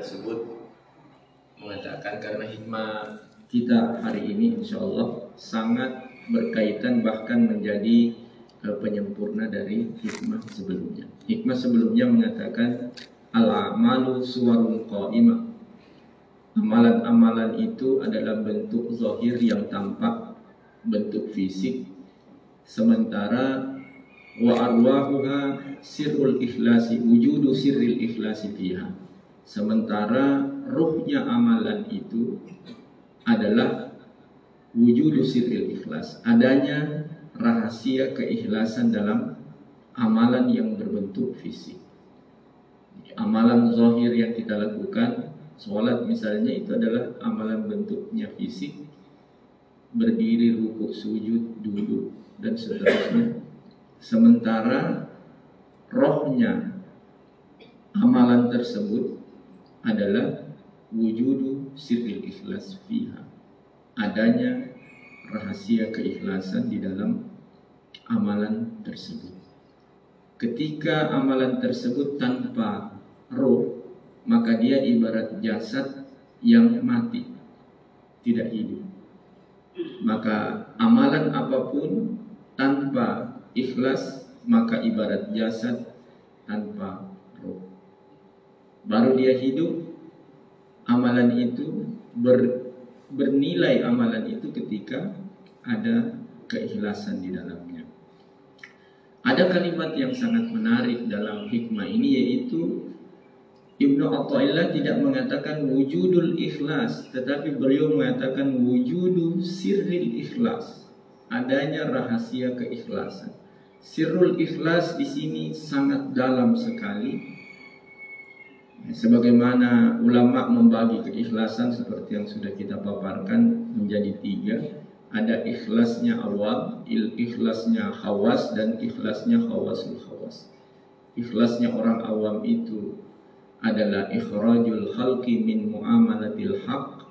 tersebut mengatakan karena hikmah kita hari ini insya Allah sangat berkaitan bahkan menjadi uh, penyempurna dari hikmah sebelumnya. Hikmah sebelumnya mengatakan al-amalu suwarun qa'imah. Amalan-amalan itu adalah bentuk zahir yang tampak, bentuk fisik. Sementara wa arwahuha sirrul ikhlasi wujudu sirril ikhlasi fiha sementara ruhnya amalan itu adalah wujudu sirril ikhlas. Adanya rahasia keikhlasan dalam amalan yang berbentuk fisik. Amalan zahir yang kita lakukan sholat misalnya itu adalah amalan bentuknya fisik berdiri ruku sujud duduk dan seterusnya. Sementara rohnya amalan tersebut adalah wujudu sirril ikhlas fiha. Adanya rahasia keikhlasan di dalam amalan tersebut. Ketika amalan tersebut tanpa roh, maka dia ibarat jasad yang mati, tidak hidup. Maka amalan apa pun tanpa ikhlas maka ibarat jasad tanpa. Baru dia hidup, amalan itu ber, bernilai amalan itu ketika ada keikhlasan di dalamnya. Ada kalimat yang sangat menarik dalam hikmah ini yaitu Ibnu Athaillah tidak mengatakan wujudul ikhlas tetapi beliau mengatakan wujudu sirril ikhlas adanya rahasia keikhlasan Sirrul ikhlas di sini sangat dalam sekali. Sebagaimana ulama membagi keikhlasan seperti yang sudah kita paparkan menjadi tiga. Ada ikhlasnya awal, il ikhlasnya khawas dan ikhlasnya khawasul khawas. Ikhlasnya orang awam itu adalah ikhrajul khalqi min muamalatil haq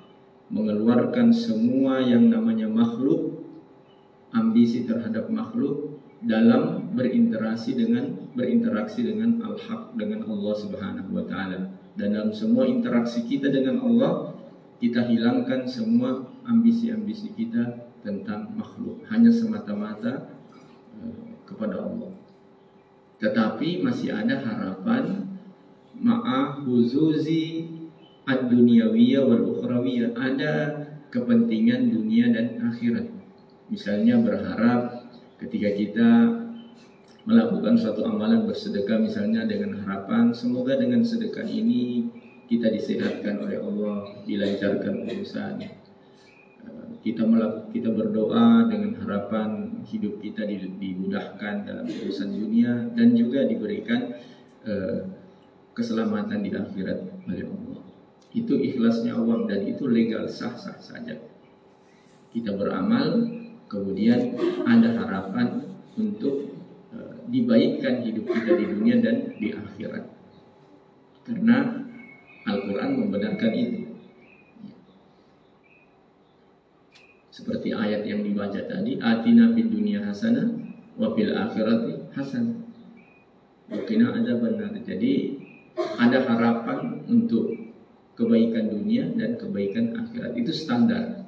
mengeluarkan semua yang namanya makhluk ambisi terhadap makhluk dalam berinteraksi dengan berinteraksi dengan al-haq dengan Allah Subhanahu wa taala. Dan dalam semua interaksi kita dengan Allah, kita hilangkan semua ambisi-ambisi kita tentang makhluk, hanya semata-mata uh, kepada Allah. Tetapi masih ada harapan ma'a huzuzi ad-dunyawiyah wal ada kepentingan dunia dan akhirat. Misalnya berharap ketika kita melakukan suatu amalan bersedekah misalnya dengan harapan semoga dengan sedekah ini kita disehatkan oleh Allah, dilancarkan urusan. Eh, kita melak kita berdoa dengan harapan hidup kita dimudahkan dalam urusan dunia dan juga diberikan uh, keselamatan di akhirat oleh Allah. Itu ikhlasnya awam dan itu legal sah-sah saja. Kita beramal kemudian ada harapan untuk uh, dibaikkan hidup kita di dunia dan di akhirat. Karena Al-Quran membenarkan itu. Seperti ayat yang dibaca tadi, Atina fid dunia hasanah wa fil akhirati hasanah. Wakina ada benar. Jadi ada harapan untuk kebaikan dunia dan kebaikan akhirat. Itu standar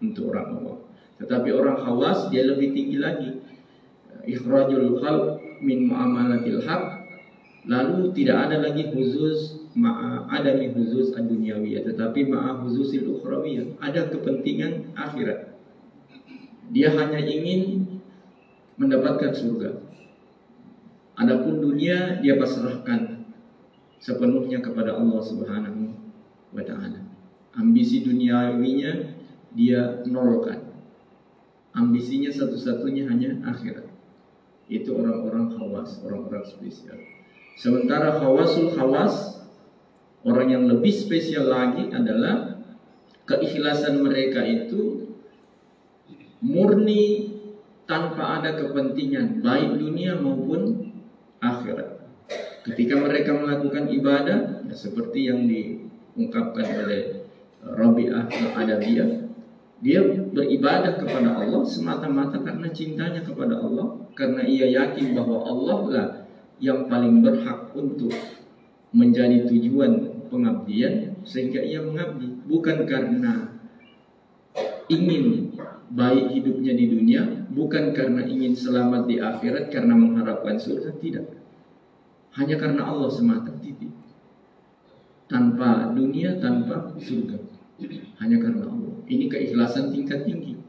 untuk orang awam. Tetapi orang khawas dia lebih tinggi lagi. Ikhrajul khalq min muamalatil haq. Lalu tidak ada lagi khusus ma'a adami khusus ad-dunyawiyah. Tetapi ma'a khususil ukhrawiyah. Ada kepentingan akhirat. Dia hanya ingin mendapatkan surga. Adapun dunia dia pasrahkan sepenuhnya kepada Allah Subhanahu wa taala. Ambisi duniawinya dia nolkan ambisinya satu-satunya hanya akhirat. Itu orang-orang khawas, orang-orang spesial. Sementara khawasul khawas, orang yang lebih spesial lagi adalah keikhlasan mereka itu murni tanpa ada kepentingan baik dunia maupun akhirat. Ketika mereka melakukan ibadah, ya seperti yang diungkapkan oleh Rabi'ah al-Adabiyah, dia beribadah kepada Allah semata-mata karena cintanya kepada Allah, karena ia yakin bahwa Allah lah yang paling berhak untuk menjadi tujuan pengabdian sehingga ia mengabdi. Bukan karena ingin baik hidupnya di dunia bukan karena ingin selamat di akhirat karena mengharapkan surga tidak. Hanya karena Allah semata titik. Tanpa dunia tanpa surga. Hanya karena Allah ini keikhlasan tingkat tinggi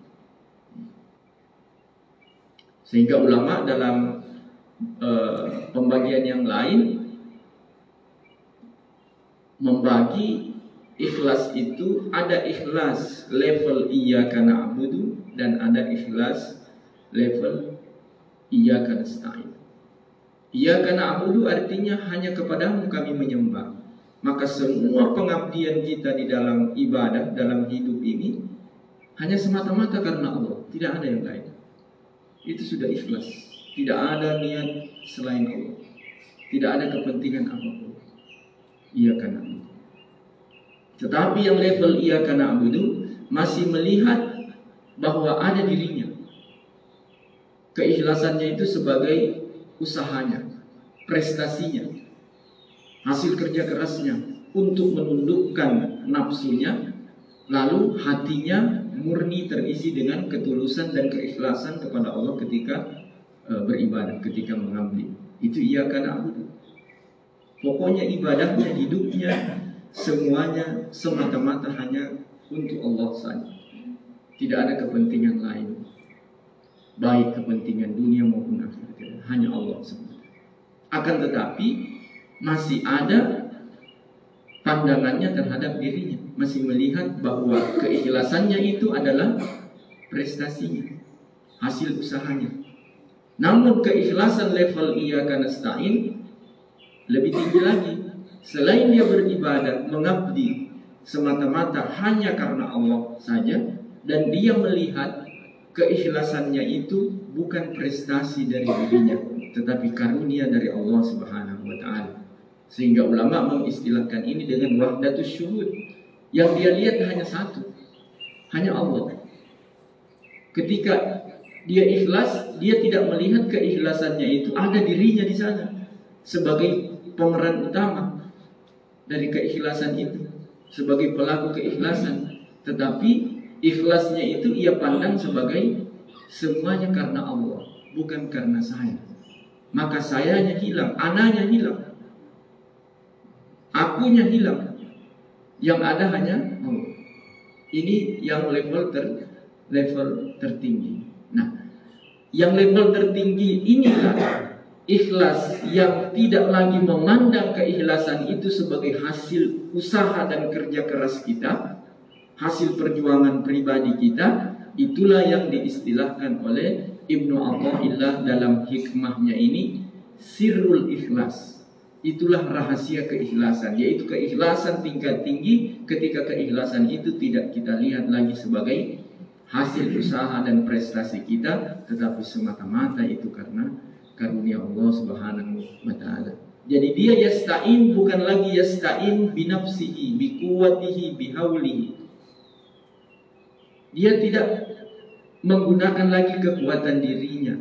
sehingga ulama dalam uh, pembagian yang lain membagi ikhlas itu ada ikhlas level iya karena abudu dan ada ikhlas level iya karena nasta'in. Iya karena abudu artinya hanya kepadamu kami menyembah. Maka semua pengabdian kita di dalam ibadah, dalam hidup ini hanya semata-mata karena Allah, tidak ada yang lain. Itu sudah ikhlas. Tidak ada niat selain Allah. Tidak ada kepentingan apa pun. Iya karena Allah. Tetapi yang level ia karena abudu masih melihat bahwa ada dirinya. Keikhlasannya itu sebagai usahanya, prestasinya, hasil kerja kerasnya untuk menundukkan nafsunya, lalu hatinya murni terisi dengan ketulusan dan keikhlasan kepada Allah ketika e, beribadah, ketika mengabdi. Itu ia karena abudu. Pokoknya ibadahnya, hidupnya, semuanya semata-mata hanya untuk Allah saja. Tidak ada kepentingan lain. Baik kepentingan dunia maupun akhirat. Hanya Allah semata. Akan tetapi masih ada pandangannya terhadap dirinya. Masih melihat bahwa keikhlasannya itu adalah prestasinya. Hasil usahanya. Namun keikhlasan level ia karena stain lebih tinggi lagi Selain dia beribadah, mengabdi semata-mata hanya karena Allah saja dan dia melihat keikhlasannya itu bukan prestasi dari dirinya tetapi karunia dari Allah Subhanahu wa taala. Sehingga ulama mengistilahkan ini dengan wahdatus syuhud. Yang dia lihat hanya satu. Hanya Allah. Ketika dia ikhlas, dia tidak melihat keikhlasannya itu ada dirinya di sana sebagai pemeran utama dari keikhlasan itu sebagai pelaku keikhlasan tetapi ikhlasnya itu ia pandang sebagai semuanya karena Allah bukan karena saya maka sayanya hilang anaknya hilang akunya hilang. Yang ada hanya Allah. Ini yang level ter level tertinggi. Nah yang level tertinggi inilah ikhlas yang tidak lagi memandang keikhlasan itu sebagai hasil usaha dan kerja keras kita, hasil perjuangan pribadi kita, itulah yang diistilahkan oleh Ibnu Athaillah dalam hikmahnya ini sirrul ikhlas. Itulah rahasia keikhlasan, yaitu keikhlasan tingkat tinggi ketika keikhlasan itu tidak kita lihat lagi sebagai hasil usaha dan prestasi kita, tetapi semata-mata itu karena karunia Allah Subhanahu wa taala. Jadi dia yasta'in bukan lagi yasta'in binafsihi, bikuwatihi, bihaulihi. Dia tidak menggunakan lagi kekuatan dirinya,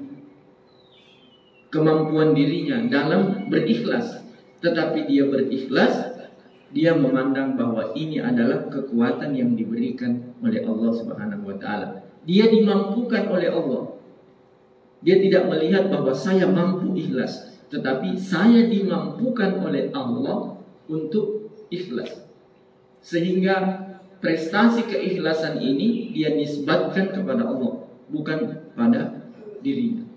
kemampuan dirinya dalam berikhlas. Tetapi dia berikhlas, dia memandang bahwa ini adalah kekuatan yang diberikan oleh Allah Subhanahu wa. Dia dimampukan oleh Allah. Dia tidak melihat bahwa saya mampu ikhlas, tetapi saya dimampukan oleh Allah untuk ikhlas. Sehingga prestasi keikhlasan ini dia nisbatkan kepada Allah, bukan pada dirinya.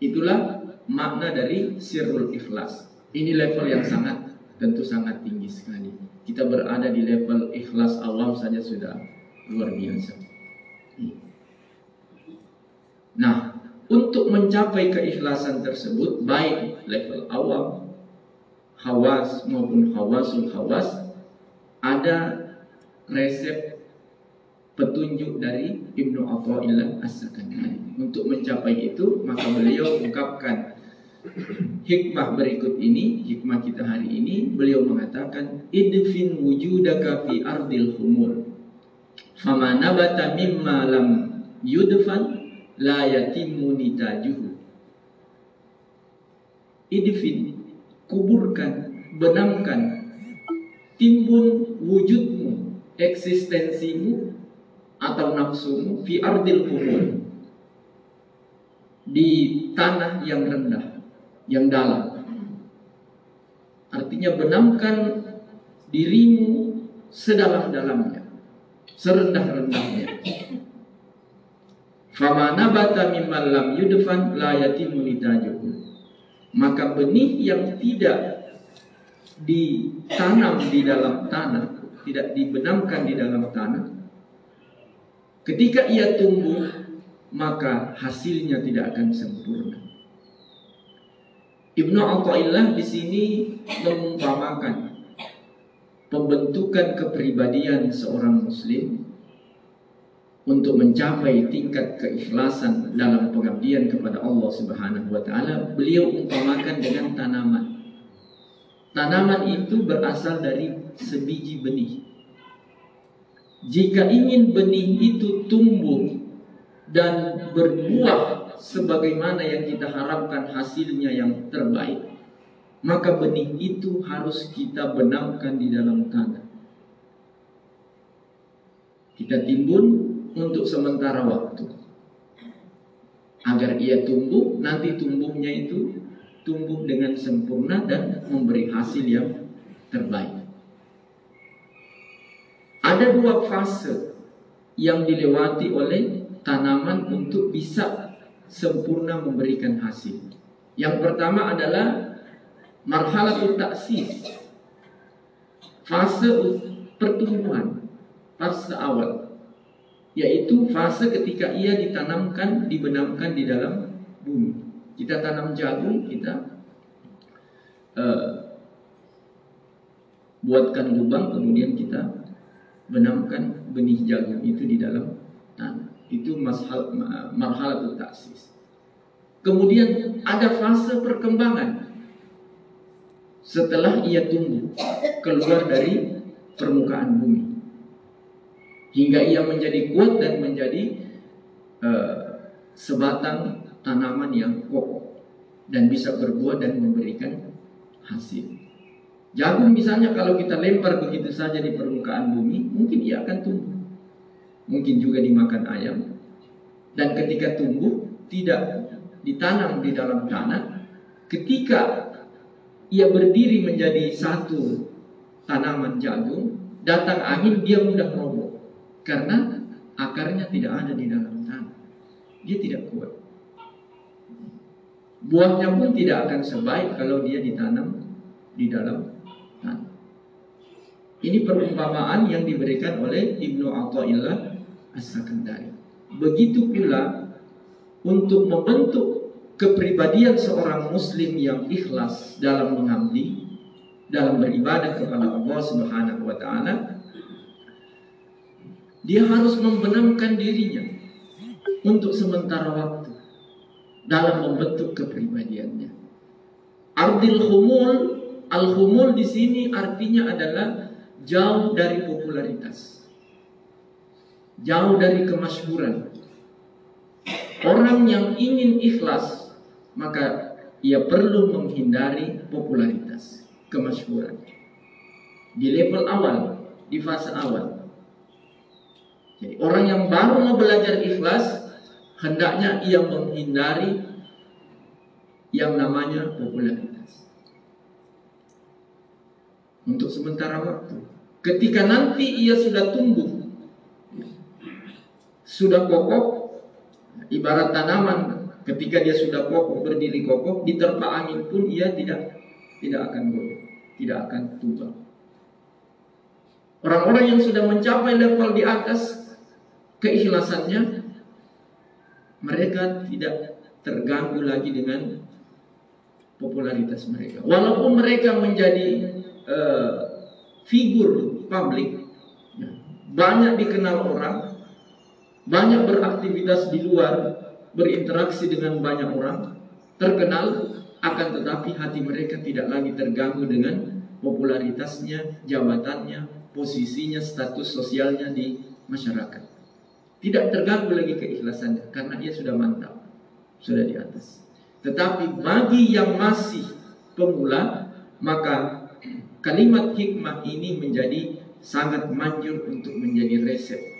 Itulah makna dari sirrul ikhlas. Ini level yang sangat tentu sangat tinggi sekali. Kita berada di level ikhlas awam saja sudah luar biasa. Nah, untuk mencapai keikhlasan tersebut baik level awam, hawas maupun hawasul hawas ada resep petunjuk dari Ibnu Athaillah As-Sakandari. Untuk mencapai itu maka beliau ungkapkan hikmah berikut ini, hikmah kita hari ini, beliau mengatakan idfin wujudaka fi ardil humur. Fama nabata mimma lam yudfan la yatimmu nitajuhu. Idfin kuburkan benamkan timbun wujudmu, eksistensimu atau nafsumu fi ardil kumul di tanah yang rendah, yang dalam. Artinya benamkan dirimu sedalam-dalamnya, serendah-rendahnya. Fama nabata mimman lam yudfan la yatimu Maka benih yang tidak ditanam di dalam tanah, tidak dibenamkan di dalam tanah, ketika ia tumbuh, maka hasilnya tidak akan sempurna. Ibnu Athaillah di sini mengumpamakan pembentukan kepribadian seorang muslim untuk mencapai tingkat keikhlasan dalam pengabdian kepada Allah Subhanahu wa taala, beliau umpamakan dengan tanaman. Tanaman itu berasal dari sebiji benih. Jika ingin benih itu tumbuh dan berbuah sebagaimana yang kita harapkan hasilnya yang terbaik, maka benih itu harus kita benamkan di dalam tanah. Kita timbun untuk sementara waktu. Agar ia tumbuh, nanti tumbuhnya itu tumbuh dengan sempurna dan memberi hasil yang terbaik. Ada dua fase yang dilewati oleh tanaman untuk bisa sempurna memberikan hasil. Yang pertama adalah marhalatul taksis. Fase pertumbuhan, fase awal. Yaitu fase ketika ia ditanamkan, dibenamkan di dalam bumi. Kita tanam jagung, kita uh, buatkan lubang, kemudian kita benamkan benih jagung itu di dalam. Itu marhal, marhalatul taksis. Kemudian ada fase perkembangan. Setelah ia tumbuh keluar dari permukaan bumi. Hingga ia menjadi kuat dan menjadi uh, sebatang tanaman yang kokoh dan bisa berbuah dan memberikan hasil. Jagung misalnya kalau kita lempar begitu saja di permukaan bumi, mungkin ia akan tumbuh. Mungkin juga dimakan ayam. Dan ketika tumbuh, tidak ditanam di dalam tanah. Ketika ia berdiri menjadi satu tanaman jagung, datang angin dia mudah roboh. Karena akarnya tidak ada di dalam tanah. Dia tidak kuat. Buahnya pun tidak akan sebaik kalau dia ditanam di dalam tanah. Ini perumpamaan yang diberikan oleh Ibnu Athaillah As-Sakandari. Begitu pula untuk membentuk kepribadian seorang muslim yang ikhlas dalam mengabdi, dalam beribadah kepada Allah Subhanahu wa taala, dia harus membenamkan dirinya untuk sementara waktu dalam membentuk kepribadiannya. Ardil humul, al humul di sini artinya adalah jauh dari popularitas, jauh dari kemasyhuran. Orang yang ingin ikhlas maka ia perlu menghindari popularitas, kemasyhuran. Di level awal, di fase awal. Jadi orang yang baru mau belajar ikhlas hendaknya ia menghindari yang namanya popularitas. Untuk sementara waktu. Ketika nanti ia sudah tumbuh, sudah kokoh, ibarat tanaman ketika dia sudah kokoh, berdiri kokoh, diterpa angin pun ia tidak tidak akan goyah, tidak akan tumbang. Orang-orang yang sudah mencapai level di atas keikhlasannya mereka tidak terganggu lagi dengan popularitas mereka. Walaupun mereka menjadi uh, figur publik, ya, banyak dikenal orang, banyak beraktivitas di luar, berinteraksi dengan banyak orang, terkenal, akan tetapi hati mereka tidak lagi terganggu dengan popularitasnya, jabatannya, posisinya, status sosialnya di masyarakat. Tidak terganggu lagi keikhlasannya karena dia sudah mantap, sudah di atas. Tetapi bagi yang masih pemula, maka kalimat hikmah ini menjadi sangat manjur untuk menjadi resep.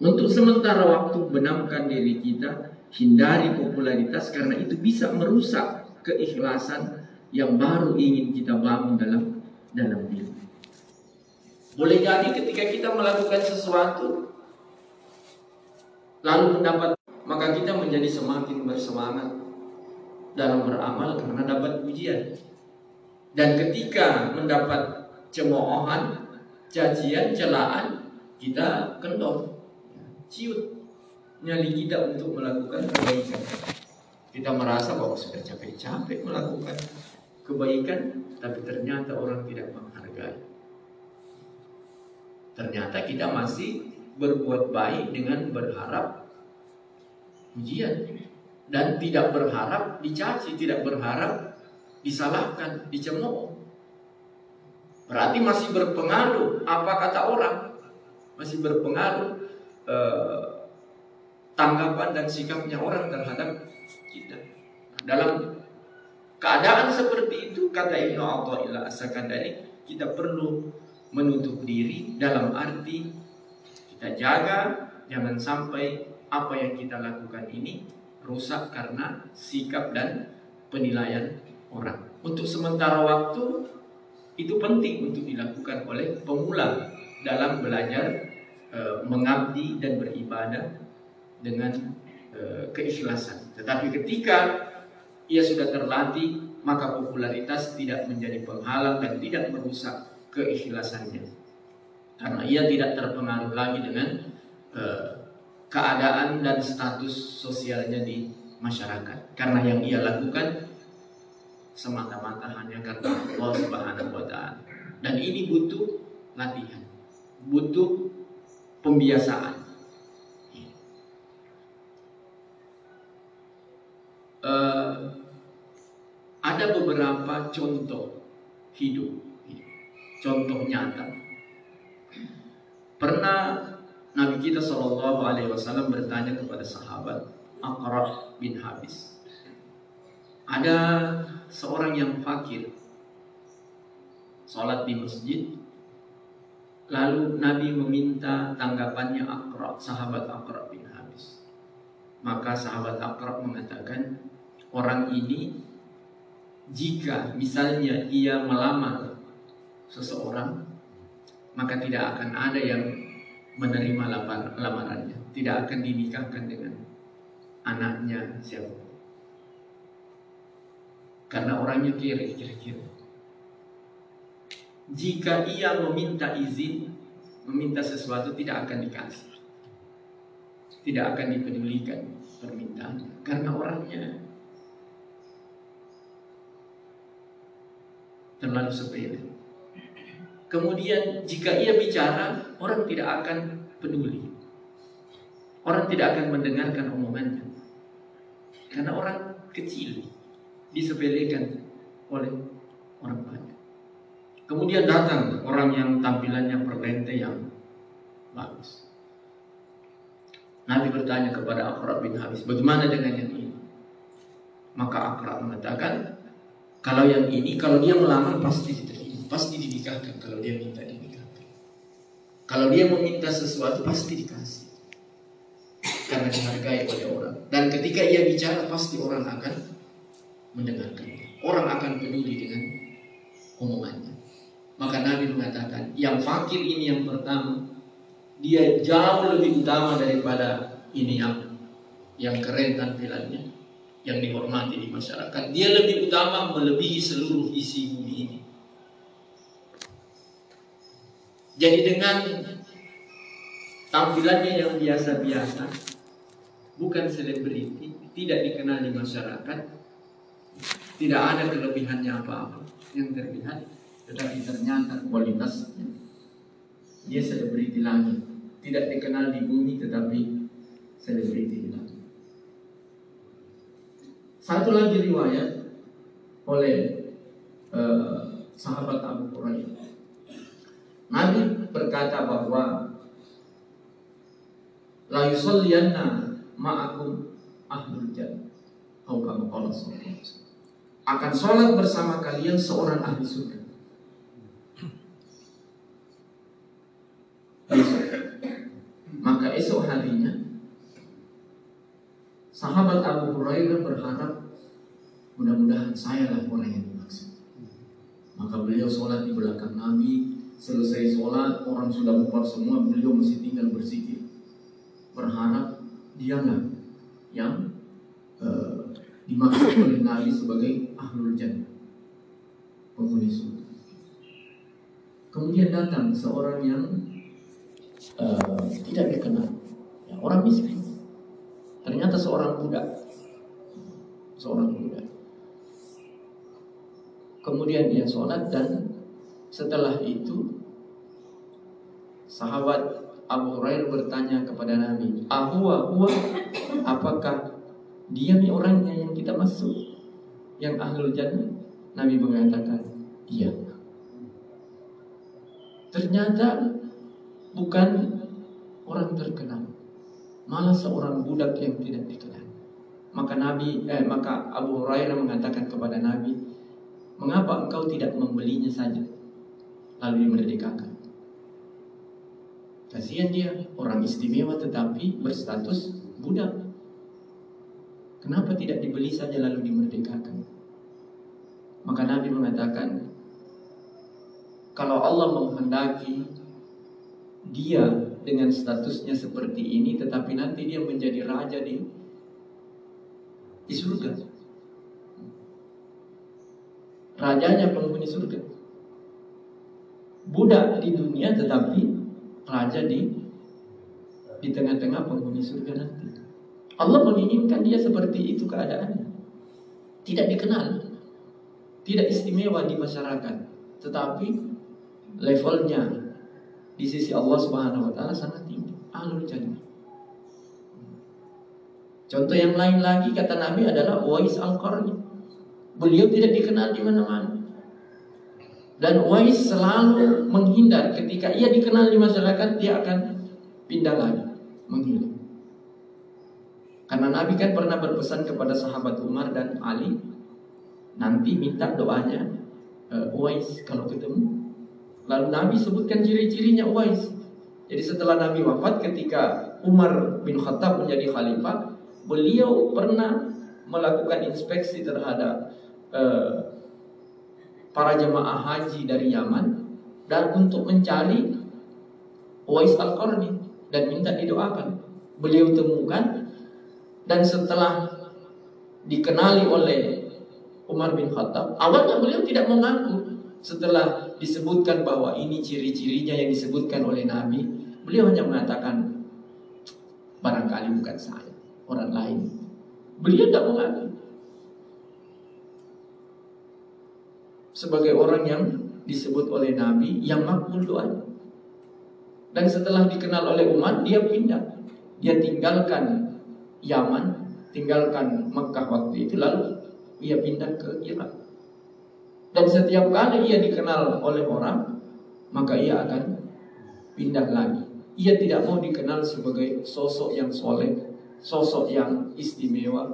Untuk sementara waktu benamkan diri kita, hindari popularitas karena itu bisa merusak keikhlasan yang baru ingin kita bangun dalam dalam diri. Boleh jadi ketika kita melakukan sesuatu lalu mendapat maka kita menjadi semakin bersemangat dalam beramal karena dapat pujian. Dan ketika mendapat cemoohan, cacian, celaan, kita kendor, ciut nyali kita untuk melakukan kebaikan. Kita merasa bahwa sudah capek-capek melakukan kebaikan, tapi ternyata orang tidak menghargai. Ternyata kita masih berbuat baik dengan berharap ujian dan tidak berharap dicaci, tidak berharap disalahkan, dicemooh. Berarti masih berpengaruh apa kata orang, masih berpengaruh eh, tanggapan dan sikapnya orang terhadap kita. Dalam keadaan seperti itu kata Ibnu Athaillah As-Sakandari kita perlu menutup diri dalam arti kita jaga jangan sampai apa yang kita lakukan ini rusak karena sikap dan penilaian orang. Untuk sementara waktu itu penting untuk dilakukan oleh pemula dalam belajar e, mengabdi dan beribadah dengan e, keikhlasan. Tetapi ketika ia sudah terlatih, maka popularitas tidak menjadi penghalang dan tidak merusak keikhlasannya. Karena ia tidak terpengaruh lagi dengan e, keadaan dan status sosialnya di masyarakat. Karena yang ia lakukan semata-mata hanya karena Allah Subhanahu wa taala. Dan ini butuh latihan. Butuh pembiasaan. Uh, ada beberapa contoh hidup, contoh nyata. Pernah Nabi kita Shallallahu Alaihi Wasallam bertanya kepada sahabat Aqra bin Habis. Ada seorang yang fakir, sholat di masjid, lalu Nabi meminta tanggapannya Aqra, sahabat Aqra bin Habis. Maka sahabat Aqra mengatakan, orang ini jika misalnya ia melamar seseorang, maka tidak akan ada yang menerima lamarannya, tidak akan dinikahkan dengan anaknya siapa. Karena orangnya kiri, kira-kira. Jika ia meminta izin, meminta sesuatu tidak akan dikasih. Tidak akan dipedulikan permintaannya. Karena orangnya terlalu sepele. Kemudian jika ia bicara, orang tidak akan peduli. Orang tidak akan mendengarkan omongannya. Karena orang kecil disepelekan oleh orang banyak. Kemudian datang orang yang tampilannya perlente yang bagus. Nabi bertanya kepada Akrab bin Habis, bagaimana dengan yang ini? Maka Akrab mengatakan, kalau yang ini, kalau dia melamar pasti diterima pasti dinikahkan kalau dia minta dinikahkan. Kalau dia meminta sesuatu pasti dikasih. Karena dihargai oleh orang. Dan ketika ia bicara pasti orang akan mendengarkan. Orang akan peduli dengan omongannya. Maka Nabi mengatakan, yang fakir ini yang pertama, dia jauh lebih utama daripada ini yang yang keren tampilannya, yang dihormati di masyarakat. Dia lebih utama melebihi seluruh isi bumi ini. Jadi dengan tampilannya yang biasa-biasa, bukan selebriti, tidak dikenal di masyarakat, tidak ada kelebihannya apa-apa yang terlihat, tetapi ternyata kualitasnya dia selebriti lagi, tidak dikenal di bumi tetapi selebriti lagi. Satu lagi riwayat oleh uh, sahabat Abu Hurairah Nabi berkata bahwa la yusalliyanna ma'akum ahlul jannah. Atau kama qala akan sholat bersama kalian seorang ahli surga. Besok. Maka esok harinya sahabat Abu Hurairah berharap mudah-mudahan saya lah orang yang dimaksud. Maka beliau sholat di belakang Nabi, selesai sholat orang sudah bubar semua, beliau masih tinggal berzikir. Berharap dialah yang uh, dimaksud oleh Nabi sebagai ahlul jannah, penghuni surga. Kemudian datang seorang yang uh, tidak dikenal, ya, orang miskin. Ternyata seorang budak, seorang budak. Kemudian dia sholat dan setelah itu sahabat Abu Hurairah bertanya kepada Nabi, "Ahwa huwa apakah dia nih orangnya yang kita masuk yang ahlul jannah?" Nabi mengatakan, "Iya." Ternyata bukan orang terkenal, malah seorang budak yang tidak dikenal. Maka Nabi eh maka Abu Hurairah mengatakan kepada Nabi, Mengapa engkau tidak membelinya saja lalu dimerdekakan? Kasihan dia, orang istimewa tetapi berstatus budak. Kenapa tidak dibeli saja lalu dimerdekakan? Maka Nabi mengatakan, kalau Allah menghendaki dia dengan statusnya seperti ini, tetapi nanti dia menjadi raja di di surga. Rajanya penghuni surga. Budak di dunia tetapi raja di di tengah-tengah penghuni surga nanti. Allah menginginkan dia seperti itu keadaannya. Tidak dikenal, tidak istimewa di masyarakat, tetapi levelnya di sisi Allah Subhanahu wa taala sangat tinggi. Alul jannah. Contoh yang lain lagi kata Nabi adalah Wais al-Qarni. Beliau tidak dikenal di mana-mana. Dan Uwais selalu menghindar ketika ia dikenal di masyarakat dia akan pindah lagi, menghilang. Karena Nabi kan pernah berpesan kepada sahabat Umar dan Ali, nanti minta doanya uh, kalau ketemu. Lalu Nabi sebutkan ciri-cirinya Uwais. Jadi setelah Nabi wafat ketika Umar bin Khattab menjadi khalifah, beliau pernah melakukan inspeksi terhadap Eh, para jemaah haji dari Yaman dan untuk mencari Uwais Al-Qarni dan minta didoakan. Beliau temukan dan setelah dikenali oleh Umar bin Khattab, awalnya beliau tidak mengaku. Setelah disebutkan bahwa ini ciri-cirinya yang disebutkan oleh Nabi, beliau hanya mengatakan barangkali bukan saya, orang lain. Beliau tidak mengaku. Sebagai orang yang disebut oleh Nabi yang makbul doa. Dan setelah dikenal oleh umat, dia pindah. Dia tinggalkan Yaman, tinggalkan Mekah waktu itu, lalu ia pindah ke Irak. Dan setiap kali ia dikenal oleh orang, maka ia akan pindah lagi. Ia tidak mau dikenal sebagai sosok yang soleh, sosok yang istimewa,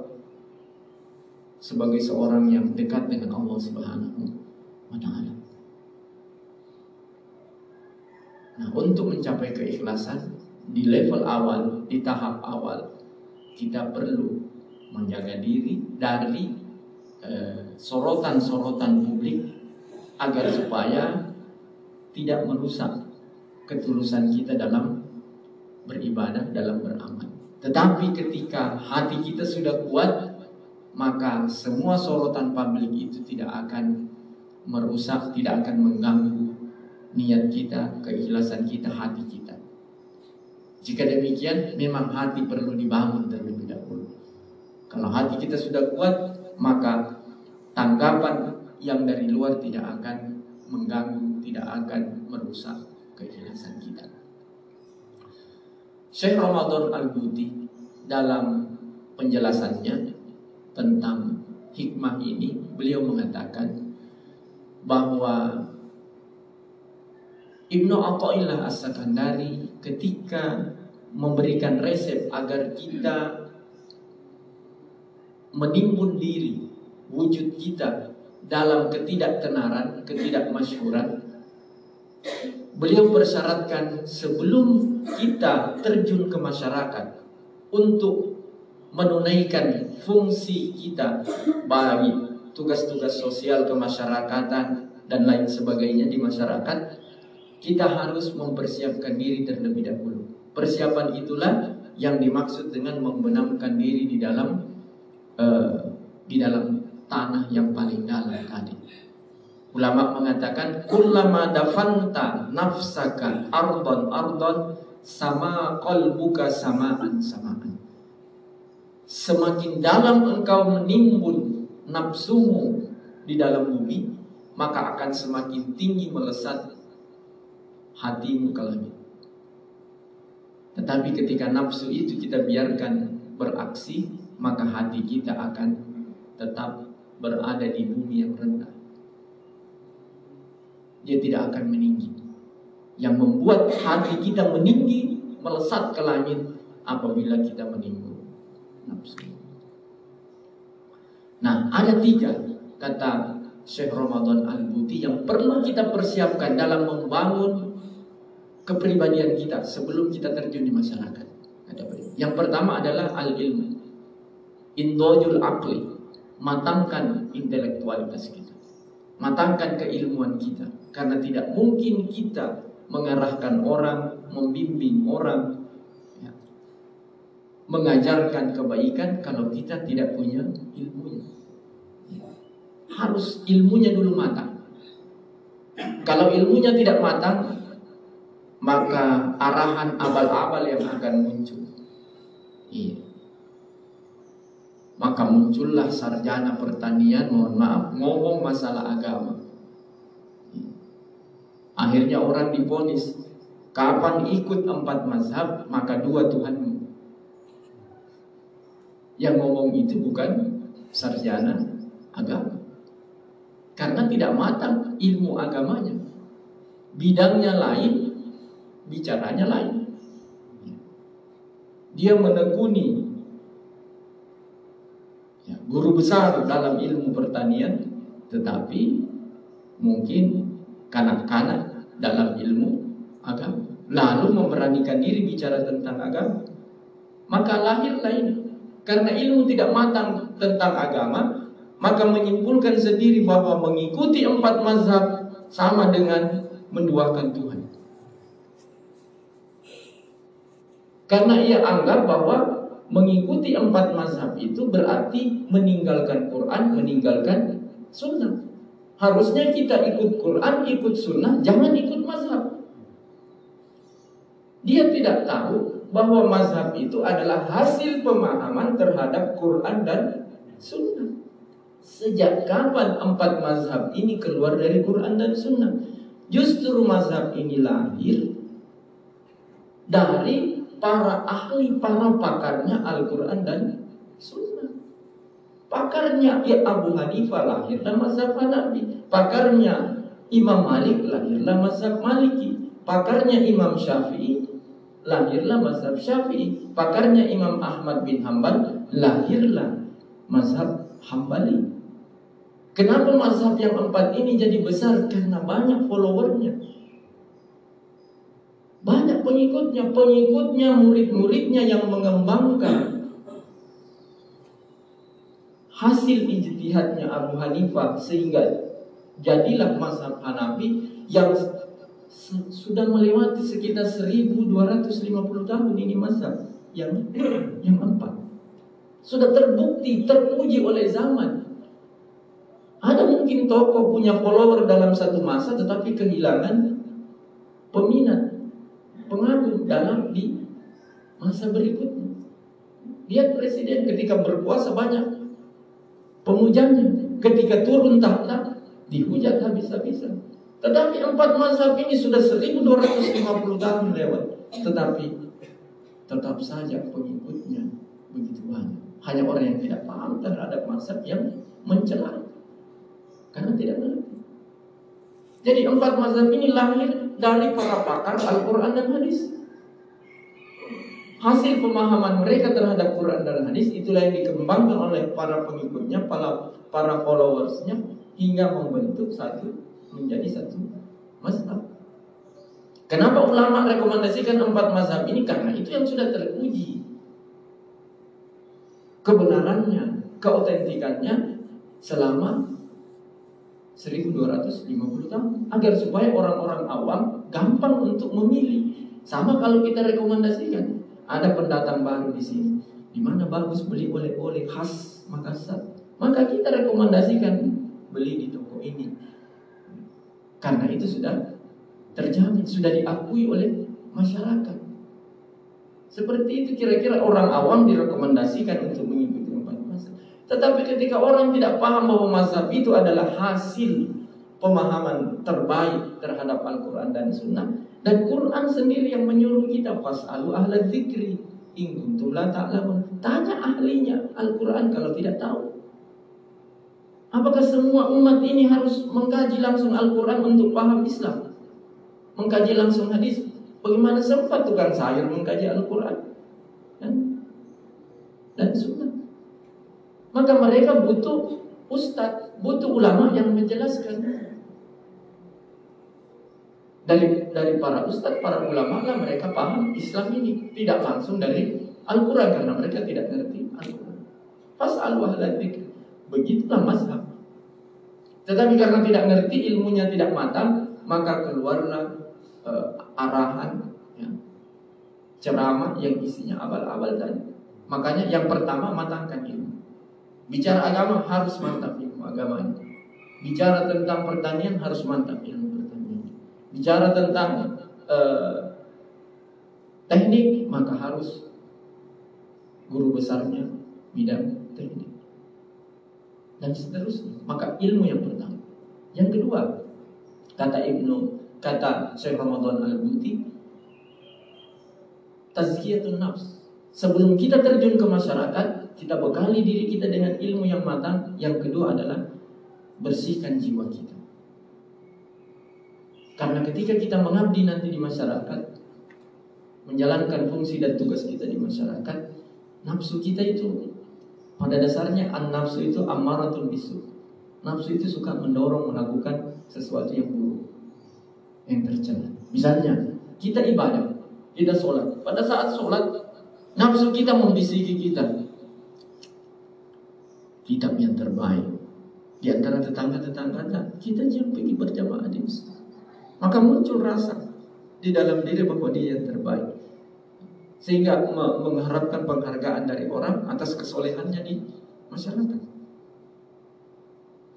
sebagai seorang yang dekat dengan Allah Subhanahu wa. Nah, untuk mencapai keikhlasan di level awal, di tahap awal, kita perlu menjaga diri dari eh, sorotan-sorotan eh, publik agar supaya tidak merusak ketulusan kita dalam beribadah, dalam beramal. Tetapi ketika hati kita sudah kuat, maka semua sorotan publik itu tidak akan merusak, tidak akan mengganggu niat kita, keikhlasan kita, hati kita. Jika demikian, memang hati perlu dibangun terlebih dahulu. Kalau hati kita sudah kuat, maka tanggapan yang dari luar tidak akan mengganggu, tidak akan merusak keikhlasan kita. Syekh Ramadan Al-Buti dalam penjelasannya tentang hikmah ini, beliau mengatakan bahwa Ibnu Athaillah As-Sakandari ketika memberikan resep agar kita menimbun diri wujud kita dalam ketidaktenaran, ketidakmasyhuran, beliau persyaratkan sebelum kita terjun ke masyarakat untuk menunaikan fungsi kita bagi tugas-tugas sosial kemasyarakatan dan lain sebagainya di masyarakat, kita harus mempersiapkan diri terlebih dahulu. Persiapan itulah yang dimaksud dengan membenamkan diri di dalam uh, di dalam tanah yang paling dalam tadi. Ulama mengatakan kullama dafanta nafsaka ardon ardon sama qalbuka samaan samaan. Semakin dalam engkau menimbun nafsumu di dalam bumi, maka akan semakin tinggi melesat hatimu ke langit. Tetapi ketika nafsu itu kita biarkan beraksi, maka hati kita akan tetap berada di bumi yang rendah. Dia tidak akan meninggi. Yang membuat hati kita meninggi, melesat ke langit apabila kita menimbul nafsu. Nah, ada tiga kata Syekh Ramadan Al-Buti yang perlu kita persiapkan dalam membangun kepribadian kita sebelum kita terjun di masyarakat. Yang pertama adalah al-ilmu. Indojul akli matangkan intelektualitas kita, matangkan keilmuan kita, karena tidak mungkin kita mengarahkan orang, membimbing orang, mengajarkan kebaikan kalau kita tidak punya ilmunya. Harus ilmunya dulu matang. Kalau ilmunya tidak matang, maka arahan abal-abal yang akan muncul. Iya maka muncullah sarjana pertanian mohon maaf ngomong masalah agama akhirnya orang diponis kapan ikut empat mazhab maka dua Tuhanmu yang ngomong itu bukan sarjana agama karena tidak matang ilmu agamanya bidangnya lain bicaranya lain dia menekuni guru besar dalam ilmu pertanian, tetapi mungkin kanak-kanak dalam ilmu agama. Lalu memberanikan diri bicara tentang agama. Maka lahirlah ini. Karena ilmu tidak matang tentang agama, maka menyimpulkan sendiri bahwa mengikuti empat mazhab sama dengan menduakan Tuhan. Karena ia anggap bahwa mengikuti empat mazhab itu berarti meninggalkan Quran, meninggalkan sunnah. Harusnya kita ikut Quran, ikut sunnah, jangan ikut mazhab. Dia tidak tahu bahwa mazhab itu adalah hasil pemahaman terhadap Quran dan sunnah. Sejak kapan empat mazhab ini keluar dari Quran dan sunnah? Justru mazhab ini lahir dari para ahli, para pakarnya Al-Quran dan Sunnah. Pakarnya ya Abu Hanifah lahirlah mazhab Hanafi. Pakarnya Imam Malik lahirlah mazhab Maliki. Pakarnya Imam Syafi'i lahirlah mazhab Syafi'i. Pakarnya Imam Ahmad bin Hambal lahirlah mazhab Hambali. Kenapa mazhab yang empat ini jadi besar? Karena banyak followernya. Banyak pengikutnya, pengikutnya, murid-muridnya yang mengembangkan hasil ijtihadnya Abu Hanifah sehingga jadilah mazhab Hanafi yang sudah melewati sekitar 1250 tahun ini mazhab yang yang empat sudah terbukti terpuji oleh zaman ada mungkin tokoh punya follower dalam satu masa tetapi kehilangan peminat pengaruh dalam di masa berikutnya. Lihat presiden ketika berkuasa banyak pemujanya, ketika turun tahta dihujat habis-habisan. Tetapi empat mazhab ini sudah 1250 tahun lewat, tetapi tetap saja pengikutnya begitu banyak. Hanya orang yang tidak paham terhadap mazhab yang mencela karena tidak mengerti. Jadi empat mazhab ini lahir dari para pakar Al-Quran dan hadis. Hasil pemahaman mereka terhadap Quran dan hadis itulah yang dikembangkan oleh para pengikutnya, para para followersnya hingga membentuk satu menjadi satu mazhab. Kenapa ulama rekomendasikan empat mazhab ini? Karena itu yang sudah teruji kebenarannya, keautentikannya selama 1250 tahun agar supaya orang-orang awam gampang untuk memilih. Sama kalau kita rekomendasikan ada pendatang baru di sini, di mana bagus beli oleh-oleh khas Makassar, maka kita rekomendasikan beli di toko ini. Karena itu sudah terjamin, sudah diakui oleh masyarakat. Seperti itu kira-kira orang awam direkomendasikan untuk mengikuti empat mazhab. Tetapi ketika orang tidak paham bahwa mazhab itu adalah hasil pemahaman terbaik terhadap Al-Quran dan Sunnah, dan Quran sendiri yang menyuruh kita fasalu ahla dzikri in la. Tanya ahlinya Al-Quran kalau tidak tahu. Apakah semua umat ini harus mengkaji langsung Al-Quran untuk paham Islam? Mengkaji langsung hadis? Bagaimana sempat tukang sayur mengkaji Al-Quran? Dan, dan sunnah. Maka mereka butuh ustadz, butuh ulama yang menjelaskan dari dari para ustadz, para ulama lah mereka paham Islam ini tidak langsung dari Al-Quran karena mereka tidak ngerti Al-Quran. Pas al begitulah mazhab. Tetapi karena tidak ngerti ilmunya tidak matang, maka keluarlah uh, arahan ya, ceramah yang isinya abal-abal tadi. Makanya yang pertama matangkan ilmu. Bicara agama harus mantap ilmu agamanya. Bicara tentang pertanian harus mantap ilmu bicara tentang uh, teknik maka harus guru besarnya bidang teknik dan seterusnya. Maka ilmu yang pertama. Yang kedua kata Ibnu kata Syekh Ramadan Al-Buti tazkiyatun nafs. Sebelum kita terjun ke masyarakat kita bekali diri kita dengan ilmu yang matang. Yang kedua adalah bersihkan jiwa kita. Karena ketika kita mengabdi nanti di masyarakat, menjalankan fungsi dan tugas kita di masyarakat, nafsu kita itu pada dasarnya an nafsu itu amaratul bisu. Nafsu itu suka mendorong melakukan sesuatu yang buruk, yang tercela. Misalnya, kita ibadah, kita sholat. Pada saat sholat, nafsu kita membisiki kita. Kitab yang terbaik. Di antara tetangga-tetangga kita jangan pergi berjamaah di masjid. Maka muncul rasa di dalam diri bahwa dia yang terbaik. Sehingga mengharapkan penghargaan dari orang atas kesolehannya di masyarakat.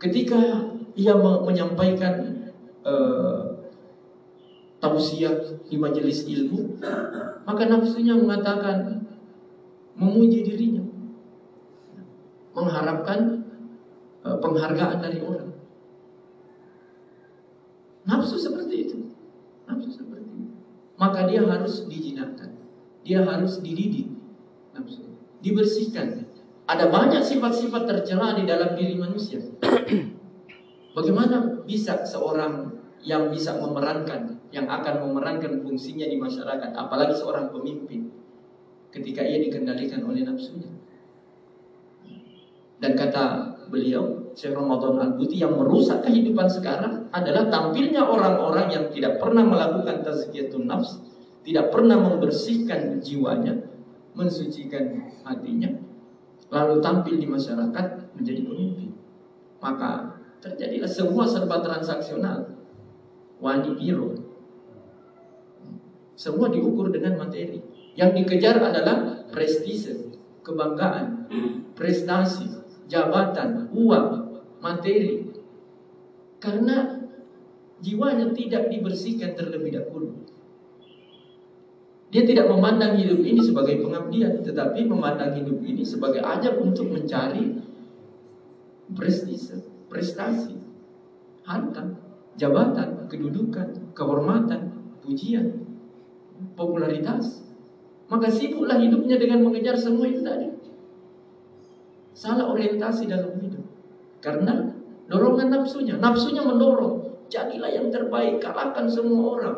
Ketika ia menyampaikan uh, tausiah di majelis ilmu, maka nafsunya mengatakan memuji dirinya, mengharapkan uh, penghargaan dari orang. Nafsu seperti itu. Nafsu seperti itu. Maka dia harus dijinakkan. Dia harus dididik. Nafsu. Dibersihkan. Ada banyak sifat-sifat tercela di dalam diri manusia. Bagaimana bisa seorang yang bisa memerankan, yang akan memerankan fungsinya di masyarakat, apalagi seorang pemimpin, ketika ia dikendalikan oleh nafsunya. Dan kata beliau, Syekh Ramadan Al-Buti yang merusak kehidupan sekarang adalah tampilnya orang-orang yang tidak pernah melakukan tazkiyatun nafs, tidak pernah membersihkan jiwanya, mensucikan hatinya, lalu tampil di masyarakat menjadi pemimpin. Maka terjadilah semua serba transaksional. Wani biro. Semua diukur dengan materi. Yang dikejar adalah prestise, kebanggaan, prestasi, jabatan, uang, materi. Karena jiwanya tidak dibersihkan terlebih dahulu. Dia tidak memandang hidup ini sebagai pengabdian, tetapi memandang hidup ini sebagai ajak untuk mencari prestise, prestasi, harta, jabatan, kedudukan, kehormatan, pujian, popularitas. Maka sibuklah hidupnya dengan mengejar semua itu tadi. Salah orientasi dalam hidup. Karena dorongan nafsunya. Nafsunya mendorong. Jadilah yang terbaik. Kalahkan semua orang.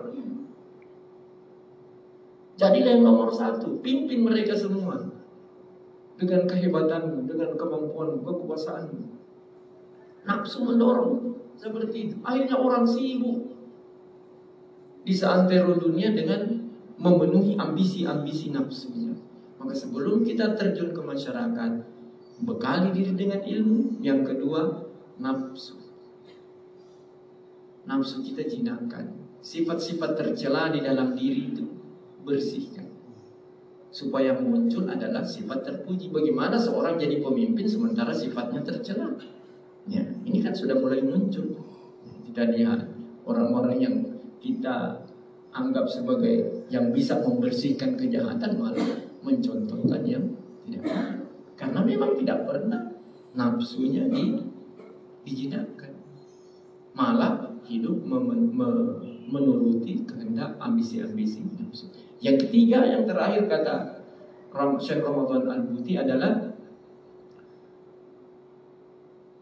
Jadilah yang nomor satu. Pimpin mereka semua. Dengan kehebatanmu. Dengan kemampuanmu. Kekuasaanmu. Nafsu mendorong seperti itu. Akhirnya orang sibuk di seantero dunia dengan memenuhi ambisi-ambisi nafsunya. Maka sebelum kita terjun ke masyarakat, bekali diri dengan ilmu. Yang kedua, nafsu. Nafsu kita jinakkan. Sifat-sifat tercela di dalam diri itu bersihkan. Supaya muncul adalah sifat terpuji. Bagaimana seorang jadi pemimpin sementara sifatnya tercela? Ya, ini kan sudah mulai muncul. Kita lihat orang-orang yang kita anggap sebagai yang bisa membersihkan kejahatan malah mencontohkan yang tidak karena memang tidak pernah nafsunya di, dijinakkan malah hidup menuruti kehendak ambisi-ambisi nafsu. Yang ketiga, yang terakhir kata Syekh Ramadan Al-Buti adalah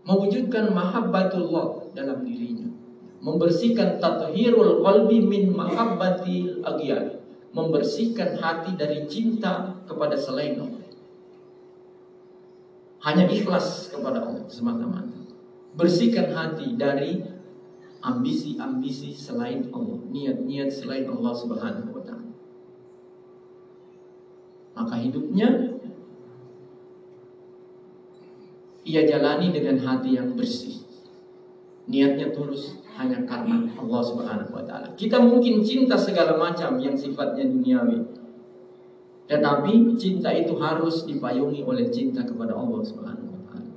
mewujudkan mahabbatullah dalam dirinya. Membersihkan tathirul qalbi min mahabbatil aghyar. Membersihkan hati dari cinta kepada selain Allah. Hanya ikhlas kepada Allah semata-mata. Bersihkan hati dari ambisi-ambisi selain Allah, niat-niat selain Allah Subhanahu. Maka hidupnya ia jalani dengan hati yang bersih. Niatnya tulus hanya karena Allah Subhanahu wa taala. Kita mungkin cinta segala macam yang sifatnya duniawi. Tetapi cinta itu harus dipayungi oleh cinta kepada Allah Subhanahu wa taala.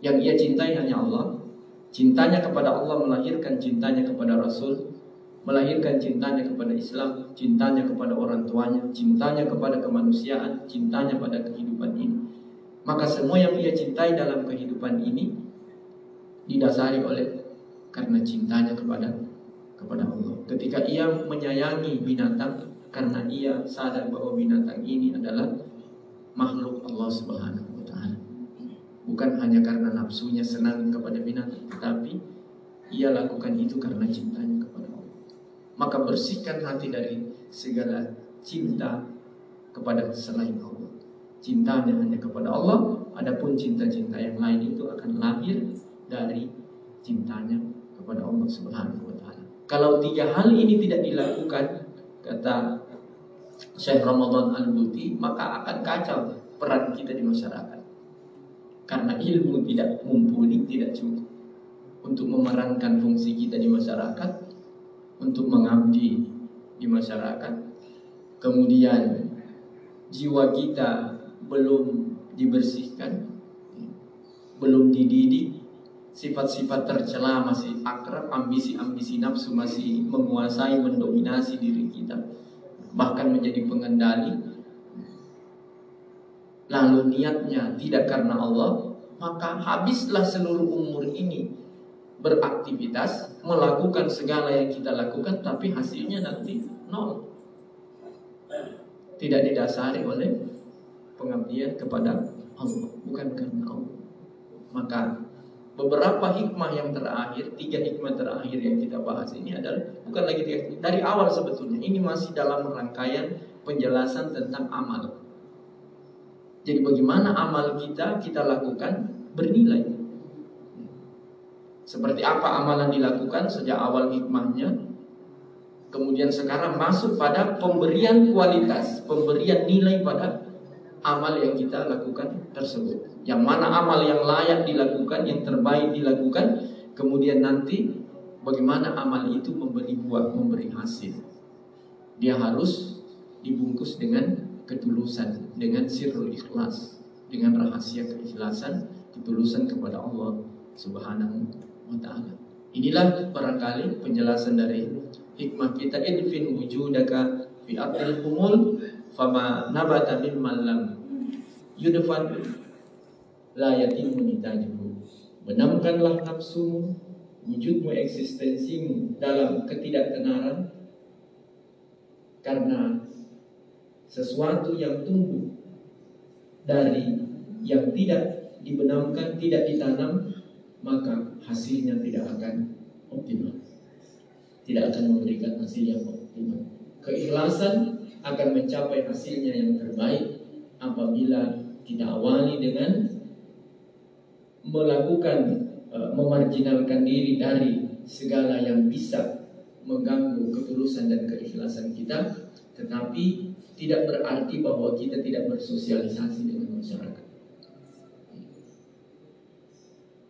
Yang ia cintai hanya Allah, Cintanya kepada Allah melahirkan cintanya kepada Rasul, melahirkan cintanya kepada Islam, cintanya kepada orang tuanya, cintanya kepada kemanusiaan, cintanya pada kehidupan ini. Maka semua yang ia cintai dalam kehidupan ini didasari oleh karena cintanya kepada kepada Allah. Ketika ia menyayangi binatang karena ia sadar bahwa binatang ini adalah makhluk Allah Subhanahu Bukan hanya karena nafsunya senang kepada binatang, tetapi ia lakukan itu karena cintanya. Maka bersihkan hati dari segala cinta kepada selain Allah. Cintanya hanya kepada Allah, adapun cinta-cinta yang lain itu akan lahir dari cintanya kepada Allah Subhanahu wa taala. Kalau tiga hal ini tidak dilakukan, kata Syekh Ramadan Al-Buti, maka akan kacau peran kita di masyarakat. Karena ilmu tidak mumpuni, tidak cukup untuk memerankan fungsi kita di masyarakat, untuk mengabdi di masyarakat. Kemudian jiwa kita belum dibersihkan, belum dididik, sifat-sifat tercela masih akrab, ambisi-ambisi nafsu masih menguasai, mendominasi diri kita, bahkan menjadi pengendali lalu niatnya tidak karena Allah, maka habislah seluruh umur ini beraktivitas, melakukan segala yang kita lakukan, tapi hasilnya nanti nol. Tidak didasari oleh pengabdian kepada Allah, bukan karena Allah. Maka beberapa hikmah yang terakhir, tiga hikmah terakhir yang kita bahas ini adalah bukan lagi dari awal sebetulnya. Ini masih dalam rangkaian penjelasan tentang amal. Jadi bagaimana amal kita kita lakukan bernilai. Seperti apa amalan dilakukan sejak awal hikmahnya. Kemudian sekarang masuk pada pemberian kualitas, pemberian nilai pada amal yang kita lakukan tersebut. Yang mana amal yang layak dilakukan, yang terbaik dilakukan, kemudian nanti bagaimana amal itu memberi buah, memberi hasil. Dia harus dibungkus dengan ketulusan dengan sirrul ikhlas dengan rahasia keikhlasan ketulusan kepada Allah Subhanahu wa taala. Inilah barangkali penjelasan dari hikmah kita idfin wujudaka fi abdil humul fama nabata min malam yudfan la yatimu nitajuhu. Benamkanlah nafsu wujudmu eksistensimu dalam ketidaktenaran karena sesuatu yang tumbuh dari yang tidak dibenamkan, tidak ditanam, maka hasilnya tidak akan optimal. Tidak akan memberikan hasil yang optimal. Keikhlasan akan mencapai hasilnya yang terbaik apabila kita awali dengan melakukan uh, memarginalkan diri dari segala yang bisa mengganggu ketulusan dan keikhlasan kita, tetapi tidak berarti bahwa kita tidak bersosialisasi dengan masyarakat.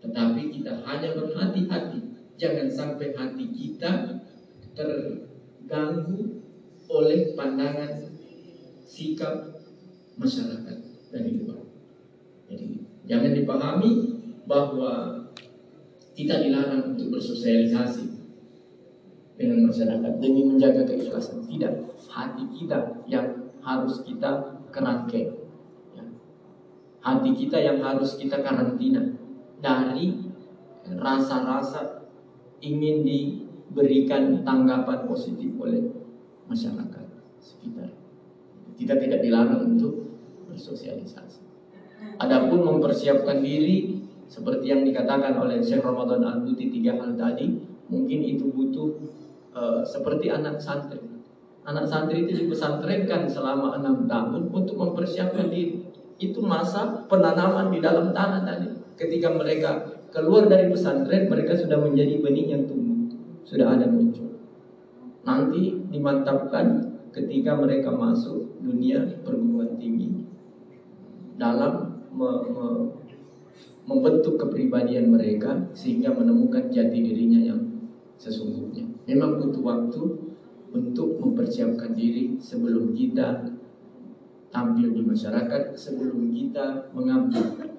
Tetapi kita hanya berhati-hati, jangan sampai hati kita terganggu oleh pandangan sikap masyarakat dari luar. Jadi jangan dipahami bahwa kita dilarang untuk bersosialisasi dengan masyarakat demi menjaga keikhlasan. Tidak, hati kita yang harus kita kerangkeng. Ya. Hati kita yang harus kita karantina dari rasa-rasa ingin diberikan tanggapan positif oleh masyarakat sekitar. Kita tidak dilarang untuk bersosialisasi. Adapun mempersiapkan diri seperti yang dikatakan oleh Syekh Ramadan Al-Buti tiga hal tadi, mungkin itu butuh uh, seperti anak santri. Anak santri itu dipesantrenkan selama enam tahun untuk mempersiapkan diri. Itu masa penanaman di dalam tanah tadi. Ketika mereka keluar dari pesantren, mereka sudah menjadi benih yang tumbuh, sudah ada muncul. Nanti dimantapkan ketika mereka masuk dunia perguruan tinggi dalam me, me, membentuk kepribadian mereka sehingga menemukan jati dirinya yang sesungguhnya. Memang butuh waktu untuk mempersiapkan diri sebelum kita tampil di masyarakat, sebelum kita mengabdi.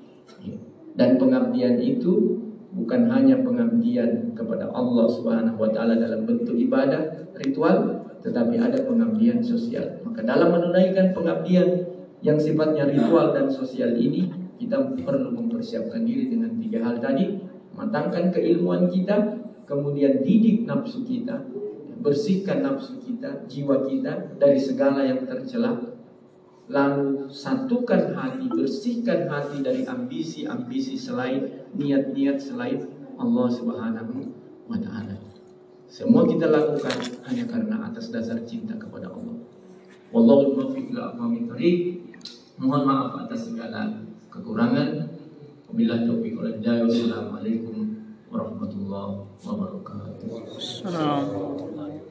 Dan pengabdian itu bukan hanya pengabdian kepada Allah Subhanahu wa taala dalam bentuk ibadah ritual, tetapi ada pengabdian sosial. Maka dalam menunaikan pengabdian yang sifatnya ritual dan sosial ini, kita perlu mempersiapkan diri dengan tiga hal tadi, matangkan keilmuan kita, kemudian didik nafsu kita, bersihkan nafsu kita, jiwa kita dari segala yang tercela. Lalu satukan hati, bersihkan hati dari ambisi-ambisi selain niat-niat selain Allah Subhanahu wa taala. Semua kita lakukan hanya karena atas dasar cinta kepada Allah. Wallahu muwaffiq ila aqwamit Mohon maaf atas segala kekurangan. Wabillahi taufiq wal hidayah. Wassalamualaikum warahmatullahi wabarakatuh. Assalamualaikum.